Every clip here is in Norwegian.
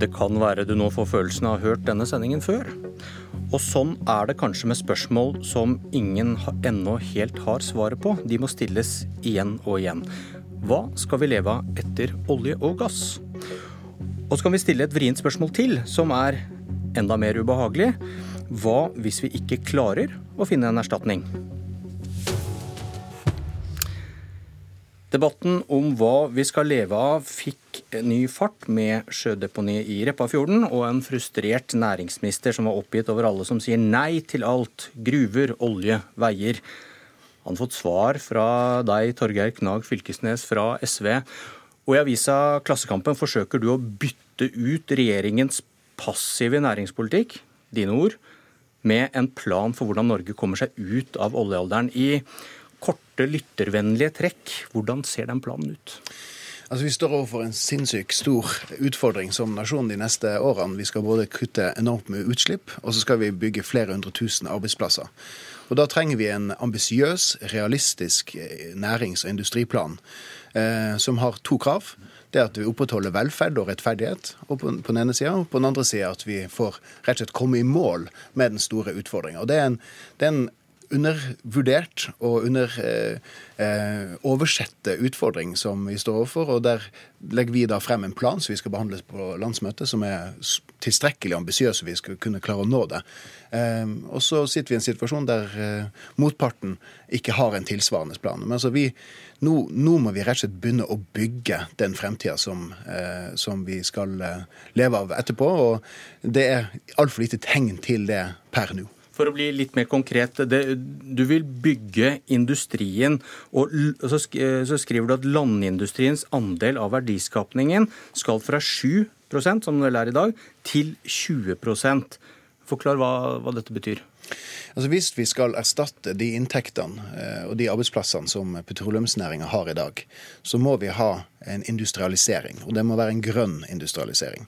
Det kan være du nå får følelsen av å ha hørt denne sendingen før. Og sånn er det kanskje med spørsmål som ingen ennå helt har svaret på. De må stilles igjen og igjen. Hva skal vi leve av etter olje og gass? Og så kan vi stille et vrient spørsmål til, som er enda mer ubehagelig. Hva hvis vi ikke klarer å finne en erstatning? Debatten om hva vi skal leve av fikk ny fart med sjødeponi i Repparfjorden og en frustrert næringsminister som var oppgitt over alle som sier nei til alt. Gruver, olje, veier. Han har fått svar fra deg, Torgeir Knag Fylkesnes fra SV. Og i avisa Klassekampen forsøker du å bytte ut regjeringens passive næringspolitikk, dine ord, med en plan for hvordan Norge kommer seg ut av oljealderen. I korte, lyttervennlige trekk. Hvordan ser den planen ut? Altså, Vi står overfor en sinnssykt stor utfordring som nasjon de neste årene. Vi skal både kutte enormt med utslipp, og så skal vi bygge flere hundre tusen arbeidsplasser. Og Da trenger vi en ambisiøs, realistisk eh, nærings- og industriplan eh, som har to krav. Det er at vi opprettholder velferd og rettferdighet og på, den ene sida, og på den andre sida at vi får rett og slett komme i mål med den store utfordringa. Det, det er en undervurdert og under eh, eh, utfordring som vi står overfor. og Der legger vi da frem en plan som vi skal behandle på landsmøtet, som er tilstrekkelig ambisiøs vi skal kunne klare å nå det. Eh, og så sitter vi i en situasjon der eh, motparten ikke har en tilsvarende plan. Men altså vi, nå, nå, må vi rett og slett begynne å bygge den fremtida som, eh, som, vi skal eh, leve av etterpå. Og det er altfor lite tegn til det per nå. For å bli litt mer konkret. Det, du vil bygge industrien, og så, skriver du at landindustriens andel av verdiskapningen skal fra 7% som det er i dag, til 20% Forklar hva, hva dette betyr. Altså Hvis vi skal erstatte de inntektene eh, og de arbeidsplassene som petroleumsnæringa har i dag, så må vi ha en industrialisering. Og det må være en grønn industrialisering.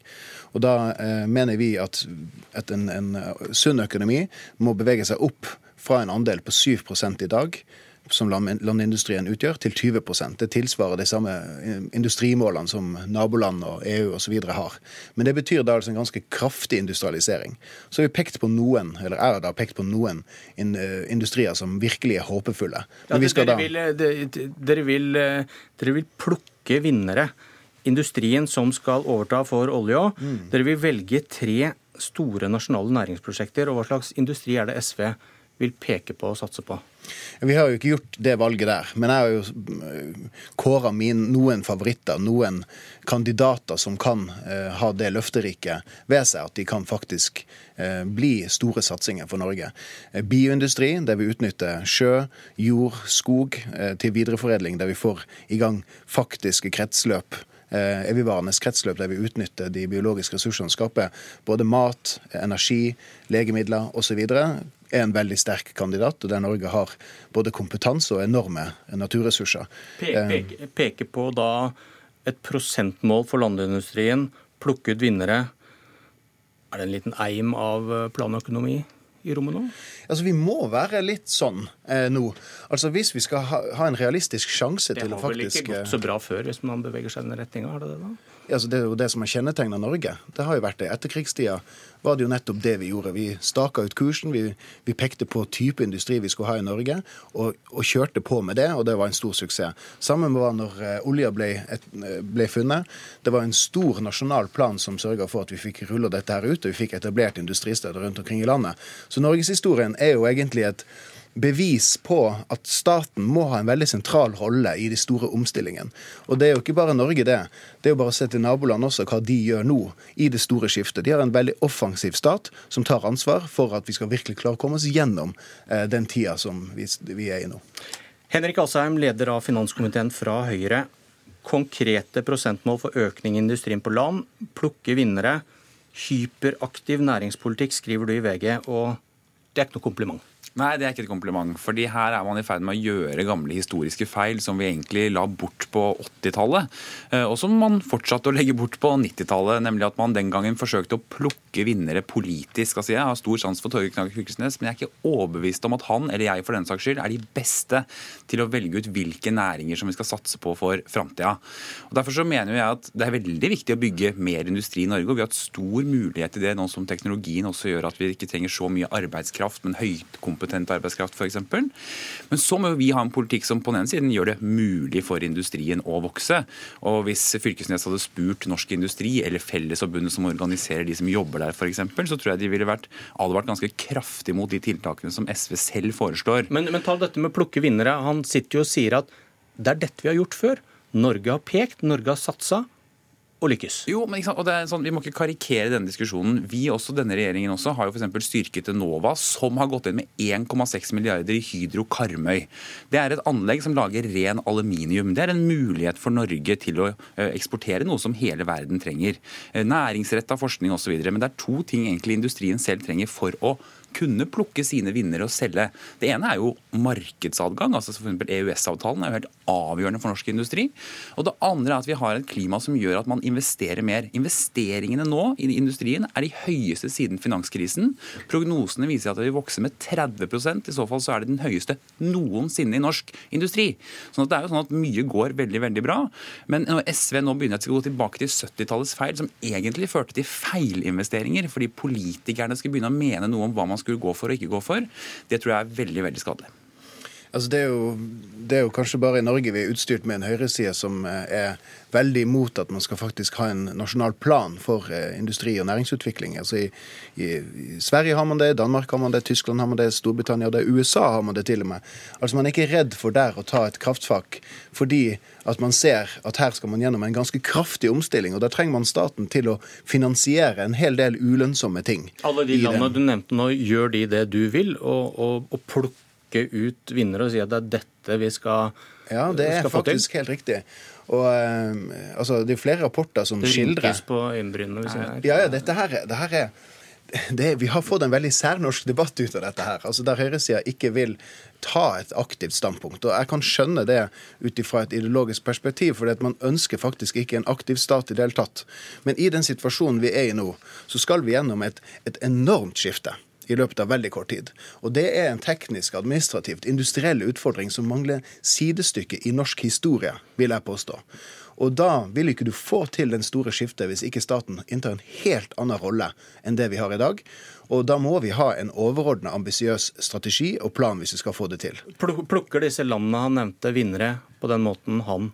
Og da eh, mener vi at, at en, en sunn økonomi må bevege seg opp fra en andel på 7 i dag som landindustrien utgjør, til 20 Det tilsvarer de samme industrimålene som naboland og EU osv. har. Men det betyr da altså en ganske kraftig industrialisering. Så har vi pekt på noen, eller er da pekt på noen eh, industrier som virkelig er håpefulle. Ja, dere, da... vil, eh, dere, vil, eh, dere vil plukke vinnere. Industrien som skal overta for olja. Mm. Dere vil velge tre store nasjonale næringsprosjekter. Og hva slags industri er det SV vil peke på og satse på? Vi har jo ikke gjort det valget der, men jeg har jo eh, kåra noen favoritter, noen kandidater som kan eh, ha det løfteriket ved seg at de kan faktisk eh, bli store satsinger for Norge. Uh, bioindustri, der vi utnytter sjø, jord, skog til videreforedling, der vi får i gang faktiske kretsløp evigvarende kretsløp der vi utnytter de biologiske ressursene, skaper både mat, energi, legemidler osv er en veldig sterk kandidat, og der Norge har både kompetanse og enorme naturressurser. Peke, peke på da et prosentmål for landindustrien, plukke ut vinnere. Er det en liten eim av planøkonomi? i rommet nå? Altså, Vi må være litt sånn eh, nå. Altså, Hvis vi skal ha, ha en realistisk sjanse til å faktisk Det har vel ikke gått så bra før hvis man beveger seg i den retninga, har det det da? Altså, det er jo det som har kjennetegna Norge. Det har jo vært det. Etterkrigstida var det jo nettopp det vi gjorde. Vi staka ut kursen, vi, vi, pekte på type industri vi skulle ha i Norge, og, og, kjørte på med det, og det var en stor suksess. Sammen var når uh, olja ble, et, uh, ble, funnet. Det var en stor nasjonal plan som sørga for at vi fikk rulla dette her ut, og vi fikk etablert industristeder rundt omkring i landet. Så norgeshistorien er jo egentlig et bevis på at staten må ha en veldig sentral rolle i de store omstillingene. Og det er jo ikke bare Norge, det. Det er jo bare å se til naboland også hva de gjør nå i det store skiftet. De har en veldig offensiv stat som tar ansvar for at vi skal virkelig klare å komme oss gjennom eh, den tida som vi, vi er i nå. Henrik Asheim, leder av finanskomiteen fra Høyre. Konkrete prosentmål for økning i industrien på land, plukke vinnere. Hyperaktiv næringspolitikk, skriver du i VG, og det er ikke noe kompliment. Nei, det er ikke et kompliment. fordi her er man i ferd med å gjøre gamle historiske feil som vi egentlig la bort på 80-tallet, eh, og som man fortsatte å legge bort på 90-tallet. Nemlig at man den gangen forsøkte å plukke vinnere politisk. Altså, Jeg har stor sans for Torgeir Knag Fylkesnes, men jeg er ikke overbevist om at han, eller jeg for den saks skyld, er de beste til å velge ut hvilke næringer som vi skal satse på for framtida. Derfor så mener jeg at det er veldig viktig å bygge mer industri i Norge, og vi har hatt stor mulighet til det nå som teknologien også gjør at vi ikke trenger så mye arbeidskraft, men høykompetent kompetent arbeidskraft f.eks. Men så må vi ha en politikk som på den ene siden gjør det mulig for industrien å vokse. Og hvis Fylkesnes hadde spurt Norsk Industri eller Fellesforbundet som organiserer de som jobber der f.eks., så tror jeg de ville vært advart ganske kraftig mot de tiltakene som SV selv foreslår. Men, men ta dette med plukke vinnere. Han sitter jo og sier at det er dette vi har gjort før. Norge har pekt, Norge har satsa og lykkes. Jo, men og det er sånn, Vi må ikke karikere denne diskusjonen. Vi også, denne regjeringen også, har jo f.eks. styrket Enova, som har gått inn med 1,6 milliarder i Hydro Karmøy. Det er et anlegg som lager ren aluminium. Det er en mulighet for Norge til å eh, eksportere noe som hele verden trenger. Eh, næringsretta forskning osv. Men det er to ting egentlig industrien selv trenger for å kunne plukke sine vinnere og selge. Det ene er jo markedsadgang. altså for EØS-avtalen er jo helt avgjørende for norsk industri. Og det andre er at vi har et klima som gjør at man investerer mer. Investeringene nå i industrien er de høyeste siden finanskrisen. Prognosene viser at det vil vokse med 30% I så fall så er det den høyeste noensinne i norsk industri. Sånn at det er jo sånn at mye går veldig veldig bra. Men når SV nå begynner å gå tilbake til 70-tallets feil, som egentlig førte til feilinvesteringer, fordi politikerne skulle begynne å mene noe om hva man skulle gå for og ikke gå for, det tror jeg er veldig, veldig skadelig. Altså det, er jo, det, er jo, kanskje bare i Norge vi er utstyrt med en høyreside som eh, er veldig imot at man skal faktisk ha en nasjonal plan for eh, industri- og næringsutvikling. Altså i, i, i, Sverige har man det, Danmark har man det, Tyskland har man det, Storbritannia og det, USA har man det til og med. Altså Man er ikke redd for der å ta et kraftfak fordi at man ser at her skal man gjennom en ganske kraftig omstilling. og Da trenger man staten til å finansiere en hel del ulønnsomme ting. Alle de landene du nevnte nå, gjør de det du vil, og, og, og plukker plukke ut vinnere og si at det er dette vi skal Ja, det er faktisk helt riktig. Og um, altså, Det er flere rapporter som skildrer Det rynkes på øyenbrynene. hvis jeg Ja, ja, dette her, det her er det, vi har fått en veldig særnorsk debatt ut av dette her. altså Der høyresida ikke vil ta et aktivt standpunkt. Og Jeg kan skjønne det ut ifra et ideologisk perspektiv, for man ønsker faktisk ikke en aktiv stat i det hele tatt. Men i den situasjonen vi er i nå, så skal vi gjennom et, et enormt skifte i løpet av veldig kort tid. Og det er en teknisk, administrativt, industriell utfordring som mangler sidestykke i norsk historie, vil jeg påstå. Og da vil ikke du få til den store skiftet hvis ikke staten inntar en helt annen rolle enn det vi har i dag. Og da må vi ha en overordna ambisiøs strategi og plan hvis vi skal få det til. Plukker disse landene han nevnte, vinnere på den måten han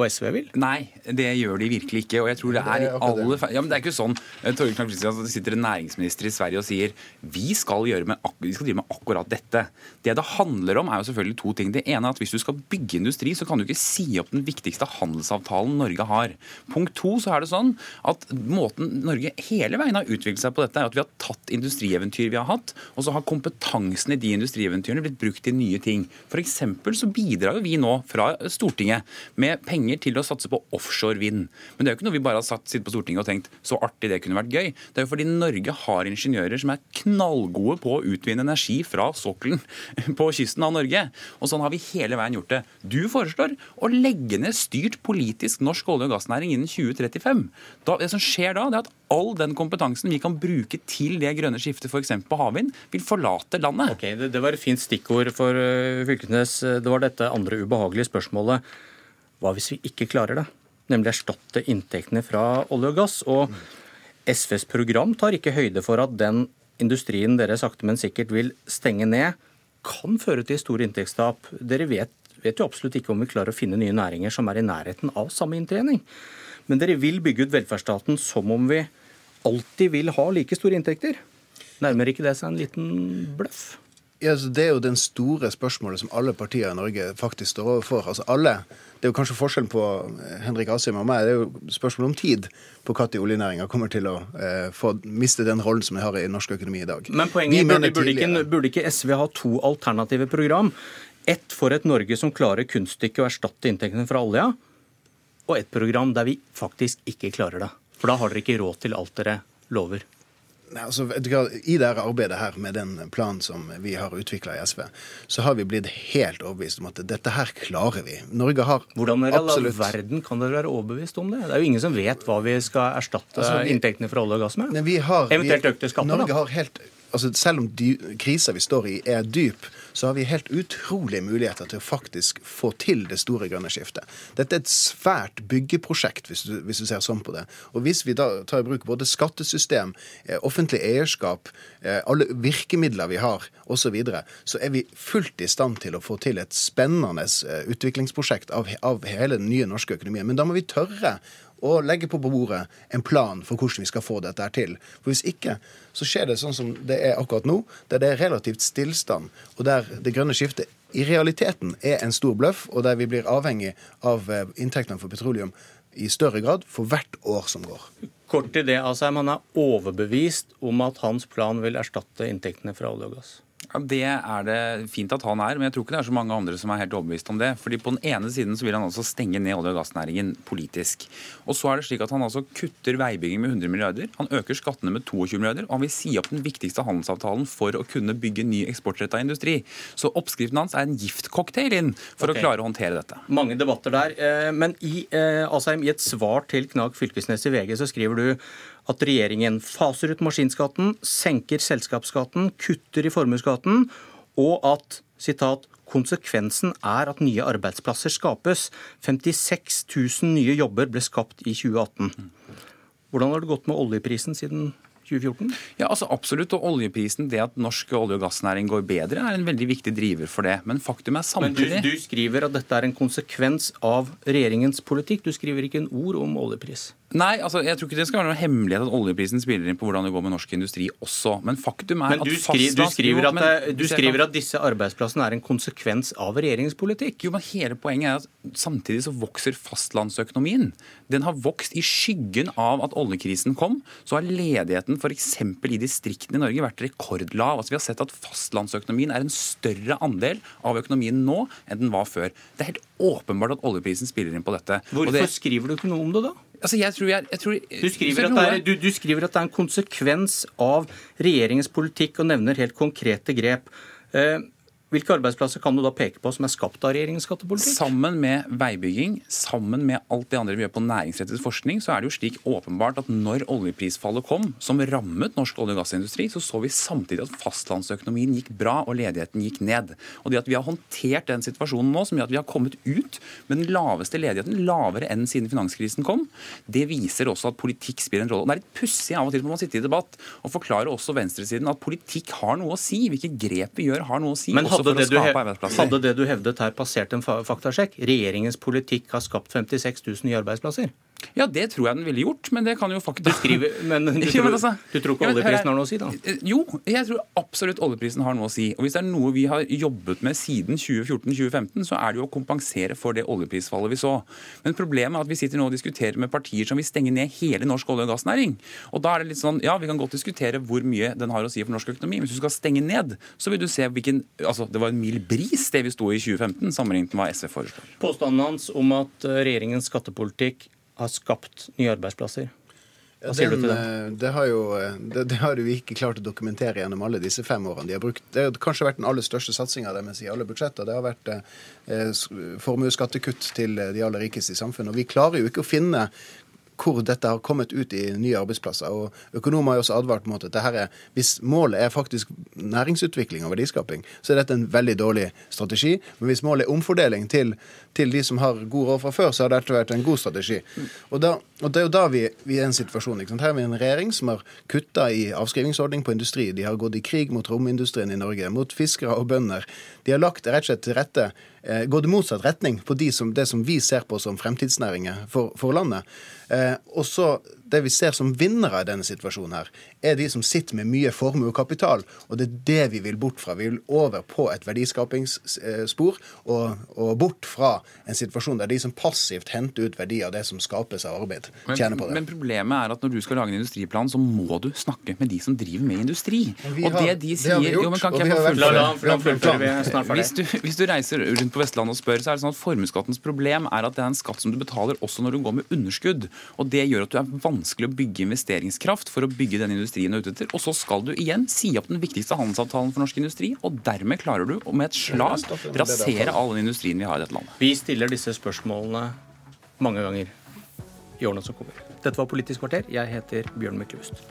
og SV vil? Nei, det gjør de virkelig ikke. Og jeg tror det er i alle Ja, men det er ikke sånn. Eh, Torgeir Knag Fylkesnes, det sitter en næringsminister i Sverige og sier vi skal, med, vi skal drive med akkurat dette. Det det handler om, er jo selvfølgelig to ting. Det ene er at hvis du skal bygge industri, så kan du ikke si opp den viktigste handelsavtalen Norge har. Punkt to så er det sånn at måten Norge hele veien har utviklet seg på dette, er at vi har tatt industrieventyr vi har hatt, og så har kompetansen i de industrieventyrene blitt brukt til nye ting. F.eks. så bidrar jo vi nå fra Stortinget med penger penger til å satse på offshore vind. Men det er jo ikke noe vi bare har satt, sittet på Stortinget og tenkt så artig det kunne vært gøy. Det er jo fordi Norge har ingeniører som er knallgode på å utvinne energi fra sokkelen på kysten av Norge. Og sånn har vi hele veien gjort det. Du foreslår å legge ned styrt politisk norsk olje- og gassnæring innen 2035. Da, det som skjer da, det er at all den kompetansen vi kan bruke til det grønne skiftet, f.eks. på havvind, vil forlate landet. Ok, det, det var et fint stikkord for uh, Fylkesnes. Det var dette andre ubehagelige spørsmålet. Hva hvis vi ikke klarer det? Nemlig erstatte inntektene fra olje og gass. Og SVs program tar ikke høyde for at den industrien dere sakte, men sikkert vil stenge ned, kan føre til store inntektstap. Dere vet, vet jo absolutt ikke om vi klarer å finne nye næringer som er i nærheten av samme inntjening. Men dere vil bygge ut velferdsstaten som om vi alltid vil ha like store inntekter. Nærmer ikke det seg en liten bløff? Ja, Det er jo den store spørsmålet som alle partier i Norge faktisk står overfor. Altså alle, Det er jo kanskje forskjellen på eh, Henrik Asheim og meg. Det er jo spørsmålet om tid på når oljenæringa kommer til å eh, få miste den rollen som de har i norsk økonomi i dag. Men poenget burde, burde, ikke, burde ikke SV ha to alternative program? Ett for et Norge som klarer kunststykket å erstatte inntektene fra olja, og et program der vi faktisk ikke klarer det. For da har dere ikke råd til alt dere lover. Nei, altså, I det arbeidet her med den planen som vi har utvikla i SV, så har vi blitt helt overbevist om at dette her klarer vi. Norge har Hvordan i all verden kan dere være overbevist om det? Det er jo ingen som vet hva vi skal erstatte altså, vi, inntektene fra olje og gass med. Har, Eventuelt økte skatter, Norge da. Har helt altså Selv om krisa vi står i er dyp, så har vi helt utrolige muligheter til å faktisk få til det store grønne skiftet. Dette er et svært byggeprosjekt, hvis du, hvis du ser sånn på det. Og hvis vi da tar i bruk både skattesystem, eh, offentlig eierskap, eh, alle virkemidler vi har, osv., så, videre, så er vi fullt i stand til å få til et spennende eh, utviklingsprosjekt av, av hele den nye norske økonomien. Men da må vi tørre og legge på bordet en plan for hvordan vi skal få dette her til. For Hvis ikke så skjer det sånn som det er akkurat nå, der det er relativt stillstand, og der det grønne skiftet i realiteten er en stor bløff, og der vi blir avhengig av eh, inntektene for petroleum i større grad for hvert år som går. Kort til det, altså, Man er overbevist om at hans plan vil erstatte inntektene fra olje og gass? Det er det fint at han er, men jeg tror ikke det er så mange andre som er helt overbevist om det. Fordi På den ene siden så vil han altså stenge ned olje- og gassnæringen politisk. Og så er det slik at han altså kutter veibygging med 100 milliarder, han øker skattene med 22 milliarder, og han vil si opp den viktigste handelsavtalen for å kunne bygge ny eksportretta industri. Så oppskriften hans er en giftcocktail inn for okay. å klare å håndtere dette. Mange debatter der. Eh, men i, eh, Asheim, i et svar til Knag Fylkesnes i VG så skriver du at regjeringen faser ut maskinskatten, senker selskapsskatten, kutter i formuesskatten, og at sitat, konsekvensen er at nye arbeidsplasser skapes. 56 000 nye jobber ble skapt i 2018. Hvordan har det gått med oljeprisen siden 2014? Ja, altså Absolutt. Og oljeprisen, det at norsk olje- og gassnæring går bedre, er en veldig viktig driver for det. Men faktum er samtidig Men du, du skriver at dette er en konsekvens av regjeringens politikk. Du skriver ikke en ord om oljepris. Nei, altså jeg tror ikke det skal være noe hemmelighet at oljeprisen spiller inn på hvordan det går med norsk industri også. Men faktum er men du at fastlands... Du skriver, at, men, du skriver at disse arbeidsplassene er en konsekvens av regjeringens politikk. Jo, men hele poenget er at samtidig så vokser fastlandsøkonomien. Den har vokst i skyggen av at oljekrisen kom. Så har ledigheten f.eks. i distriktene i Norge vært rekordlav. Altså Vi har sett at fastlandsøkonomien er en større andel av økonomien nå enn den var før. Det er helt åpenbart at oljeprisen spiller inn på dette. Hvorfor det... skriver du ikke noe om det da? Altså, jeg tror jeg, jeg tror, du, skriver er, du, du, skriver at det er en konsekvens av regjeringens politikk, og nevner helt konkrete grep. Eh, hvilke arbeidsplasser kan du da peke på som er skapt av regjeringens skattepolitikk? Sammen med veibygging, sammen med alt det andre vi gjør på næringsrettet forskning, så er det jo slik åpenbart at når oljeprisfallet kom, som rammet norsk olje- og gassindustri, så så vi samtidig at fastlandsøkonomien gikk bra og ledigheten gikk ned. Og det at vi har håndtert den situasjonen nå, som gjør at vi har kommet ut med den laveste ledigheten, lavere enn siden finanskrisen kom, det viser også at politikk spiller en rolle. Og Det er litt pussig av og til når man sitter i debatt og forklarer også venstresiden at politikk har noe å si. Hvilke grep vi gjør har noe å si. Men hadde det, du, hadde det du hevdet her passert en faktasjekk? Regjeringens politikk har skapt 56 000 nye arbeidsplasser? Ja, det tror jeg den ville gjort, men det kan jo faktisk Du skriver, men du, tror, altså, du tror ikke oljeprisen har noe å si, da? Eh, jo, jeg tror absolutt oljeprisen har noe å si. Og hvis det er noe vi har jobbet med siden 2014-2015, så er det jo å kompensere for det oljeprisfallet vi så. Men problemet er at vi sitter nå og diskuterer med partier som vil stenge ned hele norsk olje- og gassnæring. Og da er det litt sånn, ja, vi kan godt diskutere hvor mye den har å si for norsk økonomi, men hvis du skal stenge ned, så vil du se hvilken Altså, det var en mild bris det vi sto i 2015, sammenlignet med hva SV foreslår. Påstanden hans om at eh, regjeringens skattepolitikk har skapt nye arbeidsplasser. Hva sier den, du til det? Eh, det har, jo, eh, det, det har vi ikke klart å dokumentere gjennom alle disse fem årene. De har brukt, det har kanskje vært den aller største satsinga deres i alle budsjetter. Det har vært eh, formuesskattekutt til de aller rikeste i samfunnet. Og vi klarer jo ikke å finne hvor dette har kommet ut i nye arbeidsplasser. Og Økonomer har også advart mot at er, hvis målet er faktisk næringsutvikling og verdiskaping, så er dette en veldig dårlig strategi. Men hvis målet er omfordeling til, til de som har god råd fra før, så har dette vært en god strategi. Og, da, og Det er jo da vi, vi er i en situasjon. Her har vi en regjering som har kutta i avskrivingsordning på industri. De har gått i krig mot romindustrien i Norge, mot fiskere og bønder. De har lagt rett og slett til rette eh, gått motsatt retning på de som, det som vi ser på som fremtidsnæringer for, for landet. Eh, og så det vi ser som vinnere i denne situasjonen, her, er de som sitter med mye formue og kapital. Og det er det vi vil bort fra. Vi vil over på et verdiskapingsspor og, og, bort fra en situasjon der de som passivt henter ut verdi av det som skapes av arbeid, tjener på det. Men problemet er at når du skal lage en industriplan, så må du snakke med de som driver med industri. og det de sier det jo, men kan ikke jeg få hvis, du, hvis du reiser rundt på Vestlandet og spør, så er det sånn at formuesskattens problem er at det er en skatt som du betaler også når du går med underskudd. Og det gjør at du er vanskelig vanskelig å bygge investeringskraft for å bygge den industrien du er ute etter. Og så skal du igjen si opp den viktigste handelsavtalen for norsk industri, og dermed klarer du å med et slag rasere all den industrien vi har i dette landet. Vi stiller disse spørsmålene mange ganger i årene som kommer. Dette var Politisk kvarter. Jeg heter Bjørn Myklebust.